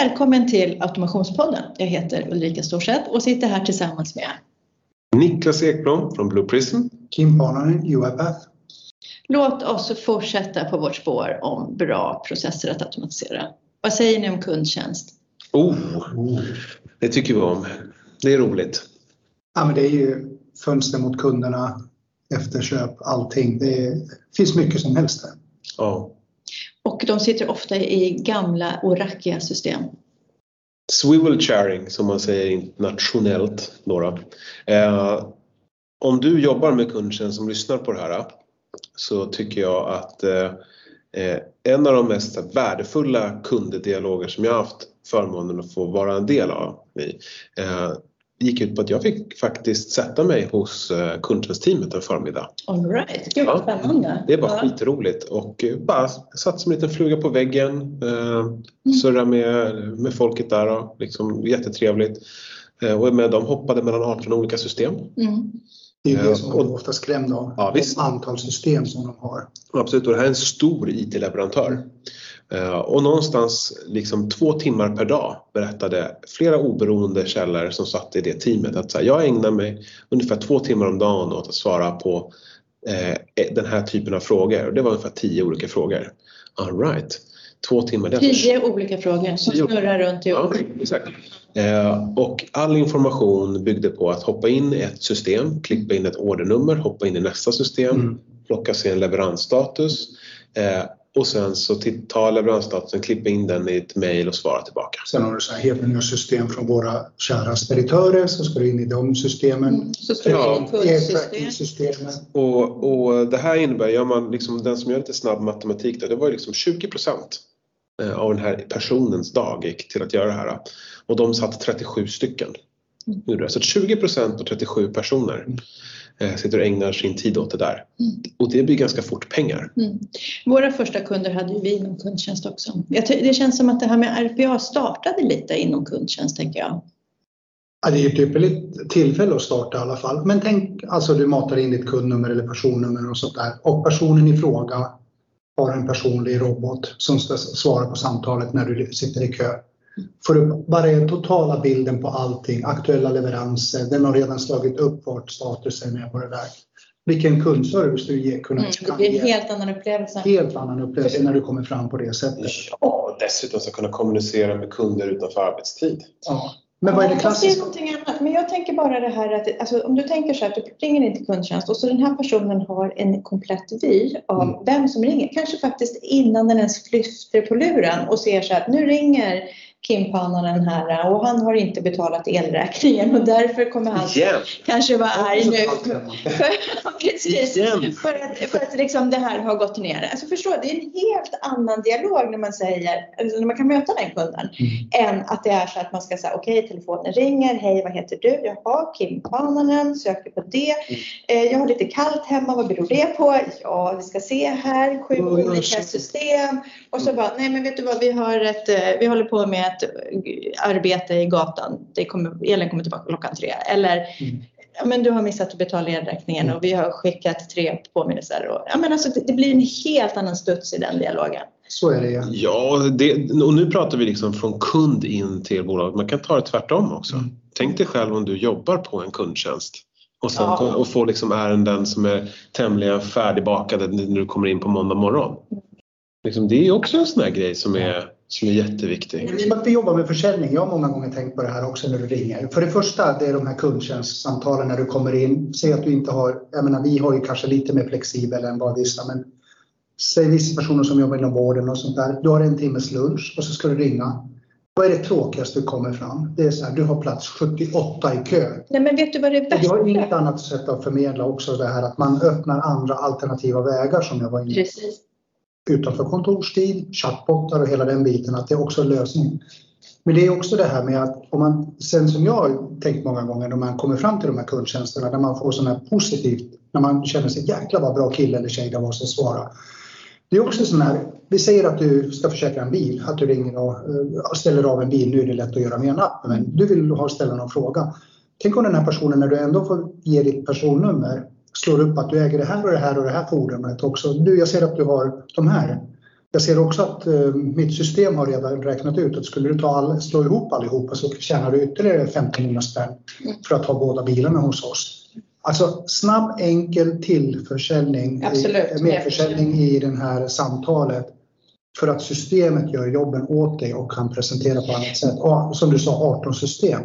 Välkommen till Automationspodden. Jag heter Ulrika Storseth och sitter här tillsammans med Niklas Ekblom från Blue Prism. Kim Parnanen, UiPath. Låt oss fortsätta på vårt spår om bra processer att automatisera. Vad säger ni om kundtjänst? Oh, det tycker vi om. Det är roligt. Ja, men det är ju fönster mot kunderna, efterköp, allting. Det finns mycket som helst där. Ja. Och de sitter ofta i gamla och rackiga system. Swivel sharing som man säger internationellt. Nora. eh, om du jobbar med kundtjänst som lyssnar på det här så tycker jag att eh, eh en av de mest värdefulla kunddialoger som jag haft förmånen att få vara en del av eh, gick ut på att jag fick faktiskt sätta mig hos eh, kundtjänstteamet en förmiddag. All right. Gud vad spännande. Det var ja. skitroligt och eh, bara satt som en liten fluga på väggen, eh, mm. surra med, med folket där och liksom jättetrevligt. Och med dem hoppade mellan 18 olika system. Mm. Det är det som man ofta skrämd av, ja, visst. antal system som de har. Absolut, och det här är en stor IT-leverantör. Eh, och någonstans liksom två timmar per dag berättade flera oberoende källor som satt i det teamet att så här, jag ägnar mig ungefär två timmar om dagen åt att svara på eh, den här typen av frågor. Och det var ungefär tio olika frågor. All right. Två timmar. Tio olika frågor som snurrar runt i ja, exakt. Eh, och all information byggde på att hoppa in i ett system, klippa in ett ordernummer, hoppa in i nästa system, mm. plocka sig en leveransstatus eh, och sen så ta leveransstatusen, klippa in den i ett mejl och svara tillbaka. Sen har du så här helt system från våra kära speditörer så ska du in i de systemen. Mm, kundsystemen. Och, och det här innebär, gör man liksom, den som gör lite snabb matematik då, det var liksom 20 procent eh, av den här personens dag gick till att göra det här. Och de satt 37 stycken. Mm. Så 20 procent och 37 personer. Eh, sitter och ägnar sin tid åt det där. Mm. Och det blir ganska fort pengar. Mm. Våra första kunder hade ju vi inom kundtjänst också. Det känns som att det här med RPA startade lite inom kundtjänst tänker jag. Ja, det är ett ypperligt tillfälle att starta i alla fall. Men tänk, alltså du matar in ditt kundnummer eller personnummer och sånt där och personen i fråga har en personlig robot som ska svara på samtalet när du sitter i kö får upp bara den totala bilden på allting, aktuella leveranser, den har redan slagit upp vart statusen är på det där. Vilken kundservice du ger, kunna, mm, Det blir en helt annan upplevelse. Helt annan upplevelse när du kommer fram på det sättet. Ja, och dessutom ska kunna kommunicera med kunder utanför arbetstid. Ja. Men vad är det klassiska? annat. Men jag tänker bara det här att alltså, om du tänker så här att du ringer in till kundtjänst och så den här personen har en komplett vy av mm. vem som ringer. Kanske faktiskt innan den ens lyfter på luren och ser så att nu ringer Kim Pannanen här och han har inte betalat elräkningen och därför kommer han Igen. kanske vara arg nu. För, precis, för att, för att liksom det här har gått ner. Alltså förstå, det är en helt annan dialog när man säger, när man kan möta den kunden mm. än att det är så att man ska säga okej, okay, telefonen ringer, hej vad heter du? Jaha, Kim Pannanen, söker på det. Mm. Eh, jag har lite kallt hemma, vad beror det på? Ja, vi ska se här, sju olika system. Och så bara, nej men vet du vad, vi har ett, eh, vi håller på med ett arbete i gatan, det kommer, elen kommer tillbaka klockan tre. Eller mm. ja, men du har missat att betala elräkningen och vi har skickat tre påminnelser. Och, ja, men alltså, det, det blir en helt annan studs i den dialogen. Så är det ja. Ja, det, och nu pratar vi liksom från kund in till bolag. Man kan ta det tvärtom också. Mm. Tänk dig själv om du jobbar på en kundtjänst och, sen, ja. och får liksom ärenden som är tämligen färdigbakade när du kommer in på måndag morgon. Liksom, det är också en sån här grej som är som är jätteviktig. I att vi jobbar med försäljning, jag har många gånger tänkt på det här också när du ringer. För det första, det är de här kundtjänstsamtalen när du kommer in. Säg att du inte har, jag menar vi har ju kanske lite mer flexibel än vad vissa, men säg vissa personer som jobbar inom vården och sånt där. Du har en timmes lunch och så ska du ringa. Vad är det tråkigaste du kommer fram? Det är så här, du har plats 78 i kö. Nej men vet du vad det är Du har inget annat sätt att förmedla också det här att man öppnar andra alternativa vägar som jag var inne på. Precis utanför kontorstid, chattbottar och hela den biten, att det är också en lösning. Men det är också det här med att om man, sen som jag har tänkt många gånger när man kommer fram till de här kundtjänsterna, där man får sådana här positivt, när man känner sig jäkla vad bra kille eller tjej det var som svara. Det är också sån här, vi säger att du ska försäkra en bil, att du ringer och eh, ställer av en bil, nu är det lätt att göra med en app, men du vill ha ställa någon fråga. Tänk om den här personen när du ändå får ge ditt personnummer slår upp att du äger det här och det här och det här fordonet också. Du, jag ser att du har de här. Jag ser också att eh, mitt system har redan räknat ut att skulle du ta all, slå ihop allihopa så tjänar du ytterligare 1500 spänn för att ha båda bilarna hos oss. Alltså snabb, enkel tillförsäljning, Absolut. medförsäljning i det här samtalet för att systemet gör jobben åt dig och kan presentera på annat sätt. Och som du sa, 18 system.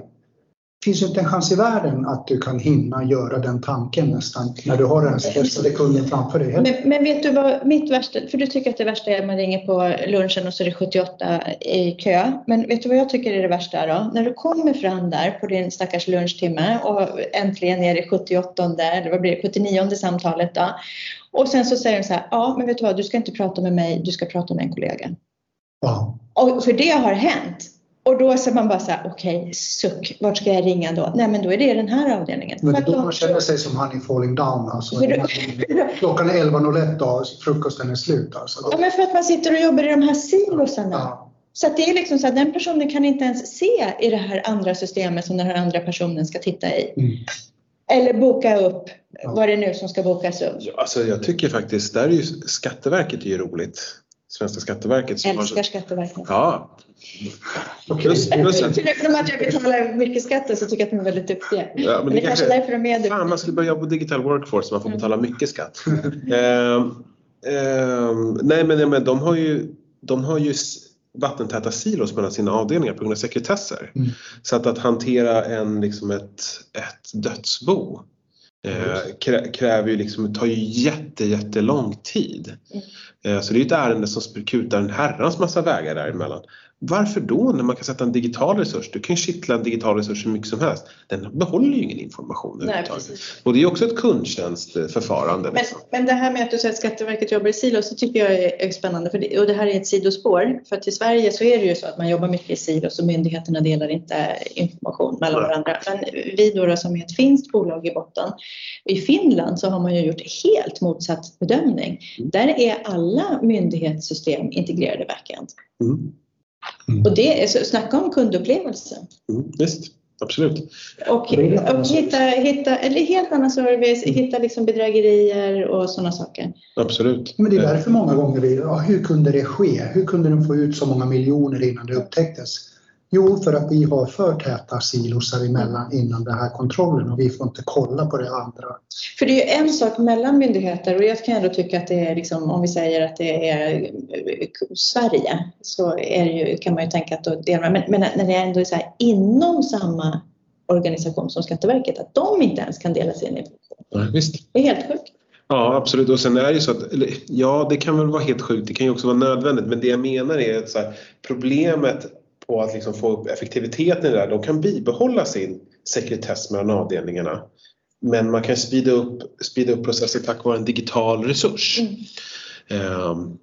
Finns ju inte en chans i världen att du kan hinna göra den tanken nästan när du har den stressade kunden framför dig. Men, men vet du vad mitt värsta, för du tycker att det värsta är att man ringer på lunchen och så är det 78 i kö. Men vet du vad jag tycker är det värsta då? När du kommer fram där på din stackars lunchtimme och äntligen är det 78 eller vad blir det, 79 samtalet då. Och sen så säger de så här, ja men vet du vad, du ska inte prata med mig, du ska prata med en kollega. Ja. Och för det har hänt. Och då så man bara så här, okej, okay, suck, vart ska jag ringa då? Nej, men då är det den här avdelningen. Men då man känner sig som honey falling down alltså. Klockan är 11.01 och frukosten är slut alltså. Ja, men för att man sitter och jobbar i de här silosarna. Ja. Så det är liksom så att den personen kan inte ens se i det här andra systemet som den här andra personen ska titta i. Mm. Eller boka upp ja. vad det är nu som ska bokas upp. Ja, alltså jag tycker faktiskt, där är ju Skatteverket är ju roligt. Svenska Skatteverket. Som Älskar har... Skatteverket. Ja. Plus, plus att... Förutom att jag betalar mycket skatt så tycker jag att de är väldigt duktiga. Ja, men, men det, det kanske är därför de är duktiga. Fan, man skulle börja jobba på digital workforce så man får mm. betala mycket skatt. uh, uh, nej men, men de har ju, de har ju vattentäta silos mellan sina avdelningar på grund av sekretesser. Mm. Så att, att hantera en, liksom ett, ett dödsbo eh, kräver ju liksom, tar ju jätte, jättelång tid. Mm. Eh, så det är ett ärende som kutar en herrans massa vägar däremellan. Varför då när man kan sätta en digital resurs? Du kan ju kittla en digital resurs hur mycket som helst. Den behåller ju ingen information Nej, Och det är också ett kundtjänstförfarande. Men, liksom. men det här med att du säger att Skatteverket jobbar i silos, så tycker jag är spännande. För det, och det här är ett sidospår. För att i Sverige så är det ju så att man jobbar mycket i silos och myndigheterna delar inte information mellan Nej. varandra. Men vi då, då som är ett finskt bolag i botten. I Finland så har man ju gjort helt motsatt bedömning. Mm. Där är alla myndighetssystem integrerade backend. Mm. Mm. Och det är, så, snacka om kundupplevelse. Mm, visst, absolut. Och, och hitta, hitta eller helt annan service, mm. hitta liksom bedrägerier och sådana saker. Absolut. Men det är därför många gånger vi, ja, hur kunde det ske? Hur kunde de få ut så många miljoner innan det upptäcktes? Jo, för att vi har för täta silosar emellan innan den här kontrollen och vi får inte kolla på det andra. För det är ju en sak mellan myndigheter och jag kan ändå tycka att det är liksom, om vi säger att det är eh, Sverige så är ju, kan man ju tänka att då delar men, men när det ändå är så här inom samma organisation som Skatteverket att de inte ens kan dela sin information. Visst. Det är helt sjukt. Ja absolut och sen är det ju så att, ja det kan väl vara helt sjukt, det kan ju också vara nödvändigt men det jag menar är att så här, problemet på att liksom få upp effektiviteten i det där. De kan bibehålla sin sekretess mellan avdelningarna. Men man kan speeda upp, speeda upp processen tack vare en digital resurs. Mm. Um,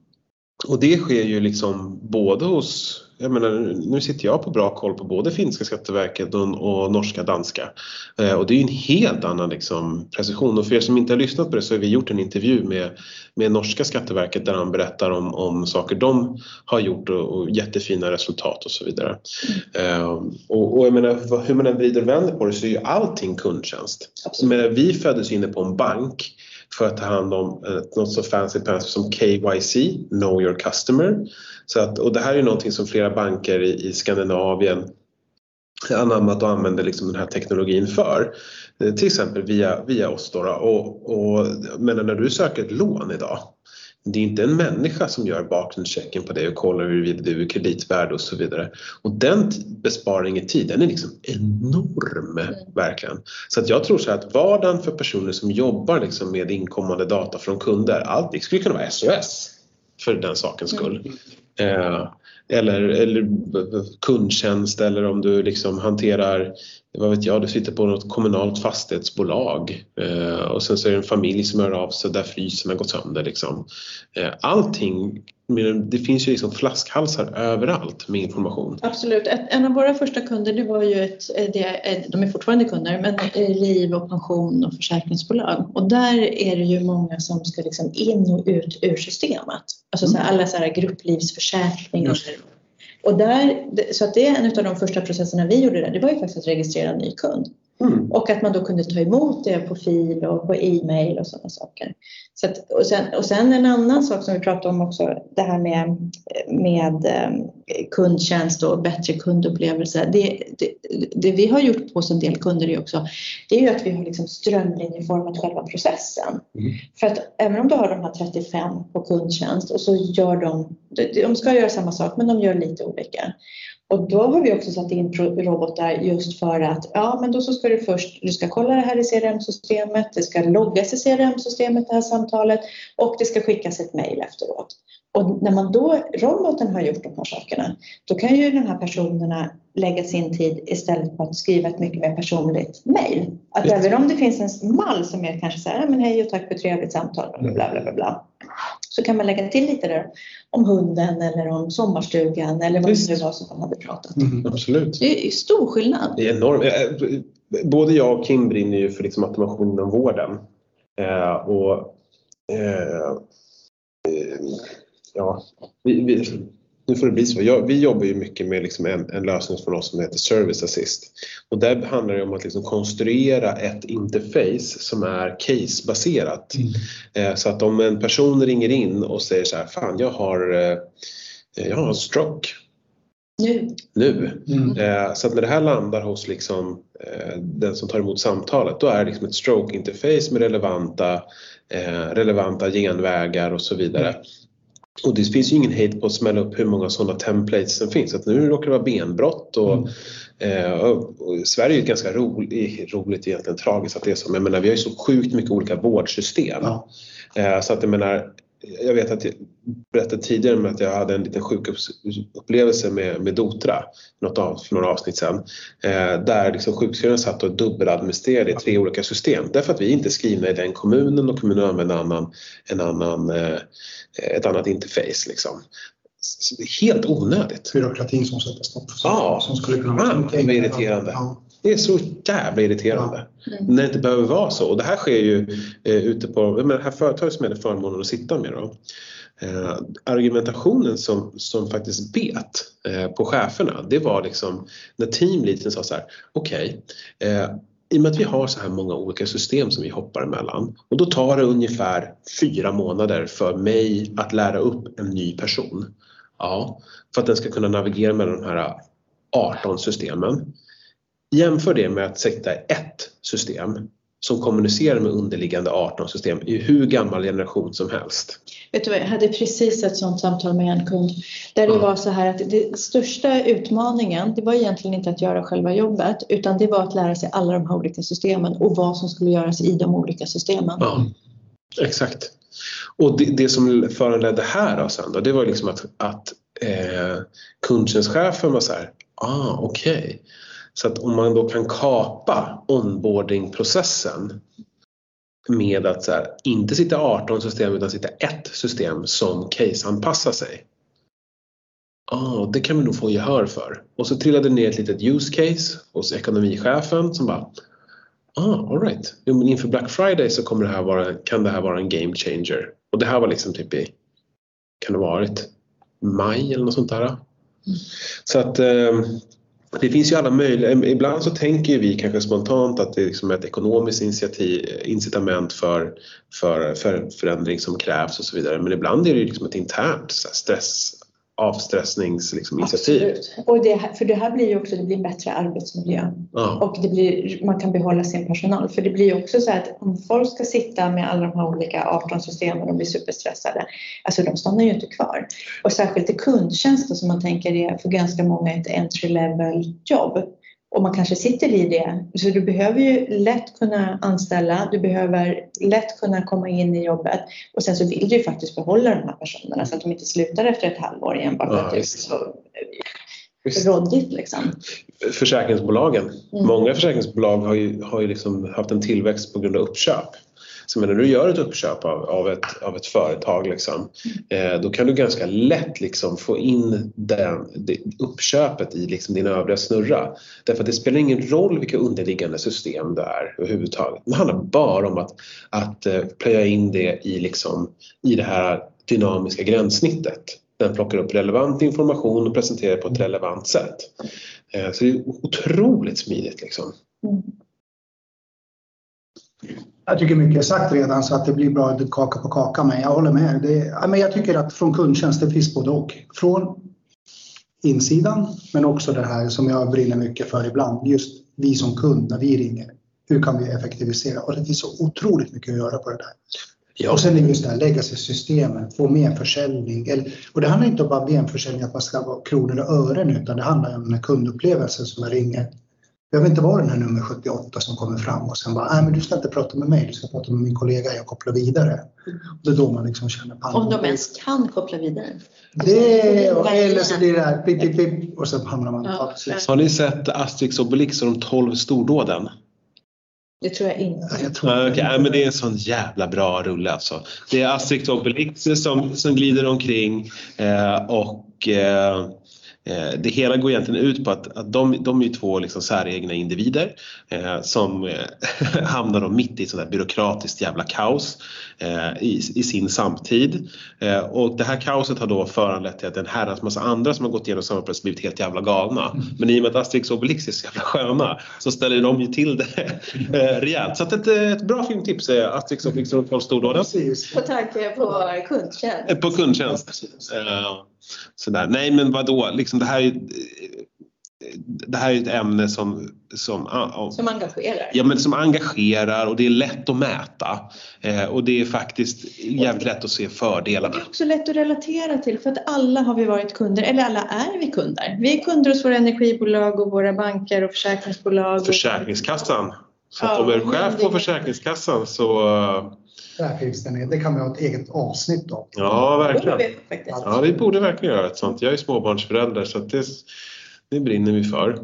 och det sker ju liksom både hos jag menar, nu sitter jag på bra koll på både finska Skatteverket och, och norska danska. Eh, och det är ju en helt annan liksom, precision. Och för er som inte har lyssnat på det så har vi gjort en intervju med, med norska Skatteverket där han berättar om, om saker de har gjort och, och jättefina resultat och så vidare. Eh, och, och jag menar, hur man än vrider och vänder på det så är ju allting kundtjänst. Menar, vi föddes inne på en bank för att ta hand om eh, något så fancy som KYC, Know Your Customer. Så att, och det här är någonting som flera banker i, i Skandinavien anammat och använder liksom den här teknologin för. Eh, till exempel via, via oss. Då, och, och, men när du söker ett lån idag det är inte en människa som gör bakgrundschecken på dig och kollar huruvida du är kreditvärd och så vidare. Och den besparingen i tid, den är liksom enorm, mm. verkligen. Så att jag tror så att vardagen för personer som jobbar liksom med inkommande data från kunder, allt det skulle kunna vara SOS för den sakens skull. Mm. Eh, eller, eller kundtjänst eller om du liksom hanterar, vad vet jag, du sitter på något kommunalt fastighetsbolag eh, och sen så är det en familj som hör av sig där frysen har gått sönder. Liksom. Eh, allting, det finns ju liksom flaskhalsar överallt med information. Absolut. en av våra första kunder det var ju ett, de är fortfarande kunder, men liv och pension och försäkringsbolag. Och där är det ju många som ska liksom in och ut ur systemet. Alltså så här, alla så här grupplivsförsäkringar. Och där, så att det är en av de första processerna vi gjorde där, det var ju faktiskt att registrera en ny kund. Mm. Och att man då kunde ta emot det på fil och på e-mail och sådana saker. Så att, och, sen, och sen en annan sak som vi pratade om också, det här med, med eh, kundtjänst och bättre kundupplevelse. Det, det, det, vi har gjort på oss en del kunder är också, det är ju att vi har liksom strömlinjeformat själva processen. Mm. För att även om du har de här 35 på kundtjänst och så gör de, de ska göra samma sak men de gör lite olika. Och då har vi också satt in robotar just för att ja, men då så ska du först, du ska kolla det här i CRM-systemet, det ska loggas i CRM-systemet det här samtalet och det ska skickas ett mejl efteråt. Och när man då, roboten har gjort de här sakerna, då kan ju de här personerna lägga sin tid istället på att skriva ett mycket mer personligt mejl. Att Just. även om det finns en mall som är kanske så här, men hej och tack för trevligt samtal, bla bla bla, bla, så kan man lägga till lite där om hunden eller om sommarstugan eller vad Visst. det nu var som man hade pratat. Mm. Absolut. Det är stor skillnad. Det är enormt. Eh, Både jag och Kim brinner ju för liksom automation inom vården. Eh, och, eh, eh, ja, vi, vi, nu får det bli så. Jag, vi jobbar ju mycket med liksom en, en lösning från oss som heter Service Assist. Och där handlar det om att liksom konstruera ett interface som är casebaserat. Eh, så att om en person ringer in och säger så här, fan jag har, eh, jag har en stroke Nu. nu. Mm. Eh, Så att när det här landar hos liksom, den som tar emot samtalet då är det liksom ett stroke-interface med relevanta, relevanta genvägar och så vidare. Och det finns ju ingen hejd på att smälla upp hur många sådana templates som finns. Att nu råkar det vara benbrott och, Mm. eh, och, Sverige är ju ganska roligt, roligt egentligen tragiskt att det är så. Men jag menar, vi har ju så sjukt mycket olika vårdsystem. Ja. Eh, Så att jag menar, jag vet att jag berättade tidigare om att jag hade en liten sjukupplevelse med, med Dotra något av, för några avsnitt sedan. Eh, där liksom sjukskrivaren satt och dubbeladministrerade i tre olika system. Därför att vi inte är skrivna i den kommunen och kommunen använder en annan, en annan, eh, ett annat interface. Liksom. Helt onödigt. Byråkratin som sätter stopp för Ja. som skulle kunna Ah, mycket vad enklare. irriterande. Ja. Det är så jävla irriterande. Mm. När det inte behöver vara så. Och det här sker ju eh, ute på menar, det här företaget som jag hade förmånen att sitta med. Då, eh, argumentationen som, som faktiskt bet eh, på cheferna det var liksom när teamleadern sa så här okej eh, i och med att vi har så här många olika system som vi hoppar emellan och då tar det ungefär fyra månader för mig att lära upp en ny person. Ja, för att den ska kunna navigera mellan de här 18 systemen. Jämför det med att sätta ett system som kommunicerar med underliggande 18 system i hur gammal generation som helst. Vet du jag hade precis ett sådant samtal med en kund där det Ja. var så här att det största utmaningen det var egentligen inte att göra själva jobbet utan det var att lära sig alla de här olika systemen och vad som skulle göras i de olika systemen. Ja, exakt. Och det, det som föranledde här då sen då, det var liksom att, att eh, kundtjänstchefen var så här, ah okej. Så att om man då kan kapa onboardingprocessen med att så här, inte sitta 18 system utan sitta ett system som case-anpassar sig. Ah, det kan vi nog få gehör för. Och så trillade det ner ett litet use case hos ekonomichefen som bara Ah, all right. Jo, men inför Black Friday så kommer det här vara, kan det här vara en game changer. Och det här var liksom typ i, kan det ha varit maj eller något sånt där. Så att eh, det finns ju alla möjliga, ibland så tänker vi kanske spontant att det är liksom ett ekonomiskt initiativ, incitament för, för, för förändring som krävs och så vidare. Men ibland är det ju liksom ett internt så här, stress, avstressnings liksom. Och det, för det här blir ju också det blir bättre arbetsmiljö Ja, och det blir, man kan behålla sin personal. För det blir ju också så att om folk ska sitta med alla de här olika 18 systemen och bli superstressade, alltså de stannar ju inte kvar. Och särskilt i kundtjänsten som man tänker är för ganska många ett entry level jobb. Och man kanske sitter i det. Så du behöver ju lätt kunna anställa, du behöver lätt kunna komma in i jobbet och sen så vill du ju faktiskt behålla de här personerna så att de inte slutar efter ett halvår igen bara för att det är så visst. råddigt liksom. Försäkringsbolagen. Mm. Många försäkringsbolag har ju, har ju liksom haft en tillväxt på grund av uppköp. Så men när du gör ett uppköp av, av, ett, av ett företag liksom, eh, då kan du ganska lätt liksom få in den, det, uppköpet i liksom din övriga snurra. Därför att det spelar ingen roll vilka underliggande system det är överhuvudtaget. Det handlar bara om att, att eh, plöja in det i, liksom, i det här dynamiska gränssnittet. Den plockar upp relevant information och presenterar på ett relevant sätt. Eh, Så det är otroligt smidigt. Liksom. Mm. Jag tycker mycket är sagt redan så att det blir bra kaka på kaka men jag håller med. Det, ja, men jag tycker att från kundtjänst det finns både och. Från insidan men också det här som jag brinner mycket för ibland. Just vi som kund när vi ringer. Hur kan vi effektivisera? Och det finns så otroligt mycket att göra på det där. Ja. Och sen just det här, lägga sig i systemet, få mer försäljning. Eller, och det handlar inte om bara VM-försäljning, att man ska vara kronor och ören, utan det handlar om den kundupplevelsen som jag ringer. Jag vill inte vara den här nummer 78 som kommer fram och sen bara, nej men du ska inte prata med mig, du ska prata med min kollega, jag kopplar vidare. Och det är då man liksom känner pannan. Om de ens kan koppla vidare. Det, och, eller så blir det här, pip, pip, pip, och sen hamnar man... Ja. Ja. Har ni sett Asterix och Obelix och de 12 stordåden? Det tror jag inte. Jag tror Ja, okej. Nej, men det är en sån jävla bra rulle alltså. Det är Asterix och Obelix som, som glider omkring eh, och eh, det hela går egentligen ut på att, att de, de är ju två liksom säregna individer eh, som eh, hamnar då mitt i ett sånt där byråkratiskt jävla kaos eh, i, i sin samtid. Eh, och det här kaoset har då föranlett till att en herrans massa andra som har gått igenom samma process blivit helt jävla galna. Men i och med att Asterix och Obelix är så jävla sköna så ställer de ju till det eh, rejält. Så att ett, ett bra filmtips är Asterix och Obelix och de 12 stordåden. På tanke på kundtjänst. Eh, På kundtjänst. Sådär. Nej men vadå, liksom det här är det här är ett ämne som, som, Som engagerar. ja, men som engagerar och det är lätt att mäta. Eh, och det är faktiskt jävligt lätt att se fördelarna. Det är också lätt att relatera till för att alla har vi varit kunder, eller alla är vi kunder. Vi är kunder hos våra energibolag och våra banker och försäkringsbolag. Försäkringskassan. Så Ja, om du är chef på Försäkringskassan så Där finns det, det kan vi ha ett eget avsnitt om. ja Det verkligen. borde vi. Ja vi borde verkligen göra ett sånt. Jag är småbarnsförälder så att det, det brinner vi för.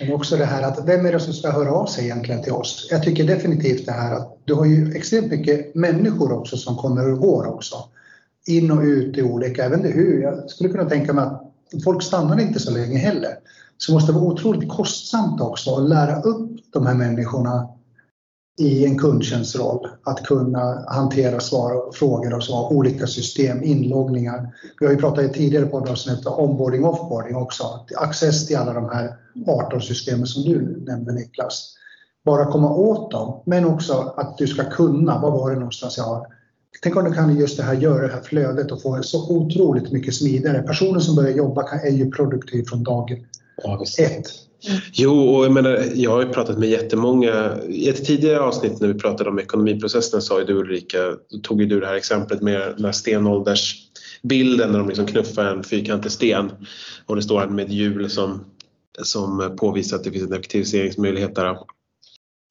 Men också det här att vem är det som ska höra av sig egentligen till oss? Jag tycker definitivt det här att du har ju extremt mycket människor också som kommer och går också. In och ut i olika, jag vet inte hur, jag skulle kunna tänka mig att folk stannar inte så länge heller. Så det måste vara otroligt kostsamt också att lära upp de här människorna i en kundtjänstroll att kunna hantera svar, frågor och så, olika system, inloggningar. Vi har ju pratat i tidigare poddavsnitt om onboarding och offboarding också. Access till alla de här 18 systemen som du nämnde Niklas. Bara komma åt dem, men också att du ska kunna, vad var det någonstans jag har? Tänk om du kan just det här göra det här flödet och få det så otroligt mycket smidigare. Personen som börjar jobba är ju produktiv från dag ett. Jo, och jag menar, jag har ju pratat med jättemånga. I ett tidigare avsnitt när vi pratade om ekonomiprocessen sa ju du Ulrika, då tog ju du det här exemplet med den här stenåldersbilden när de liksom knuffar en fyrkantig sten och det står en med hjul som, som påvisar att det finns en effektiviseringsmöjlighet där.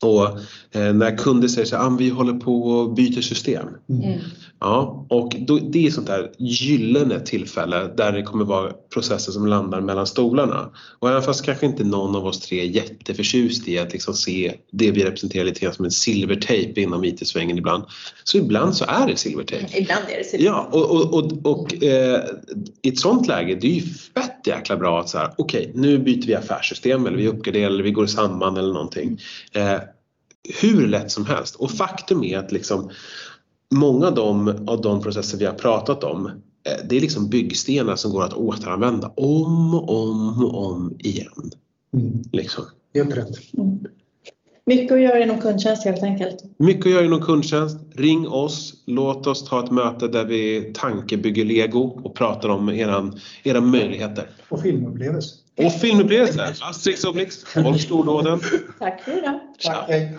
Och eh, när kunder säger så här, ah, vi håller på och byter system. Mm. Ja, och då, det är sånt där gyllene tillfälle där det kommer vara processer som landar mellan stolarna. Och även fast kanske inte någon av oss tre är jätteförtjust i att liksom se det vi representerar lite grann som en silvertejp inom IT-svängen ibland. Så ibland så är det silvertejp. Ibland är det så. Ja, och, och, och, och eh, i ett sånt läge, det är ju fett jäkla bra att så här, okej, nu byter vi affärssystem eller vi uppgraderar eller vi går samman eller någonting. Eh, hur lätt som helst. Och faktum är att liksom många av de, av de processer vi har pratat om, eh, det är liksom byggstenar som går att återanvända om och om och om igen. Mm. Liksom. Helt rätt. Mm. Mycket att göra inom kundtjänst helt enkelt. Mycket att göra inom kundtjänst. Ring oss, låt oss ta ett möte där vi tankebygger lego och pratar om eran, era möjligheter. Och filmupplevelse. Och filmupplevelser. Asterix och Obelix, Folk stordåden. Tack för idag. Tack. Hej.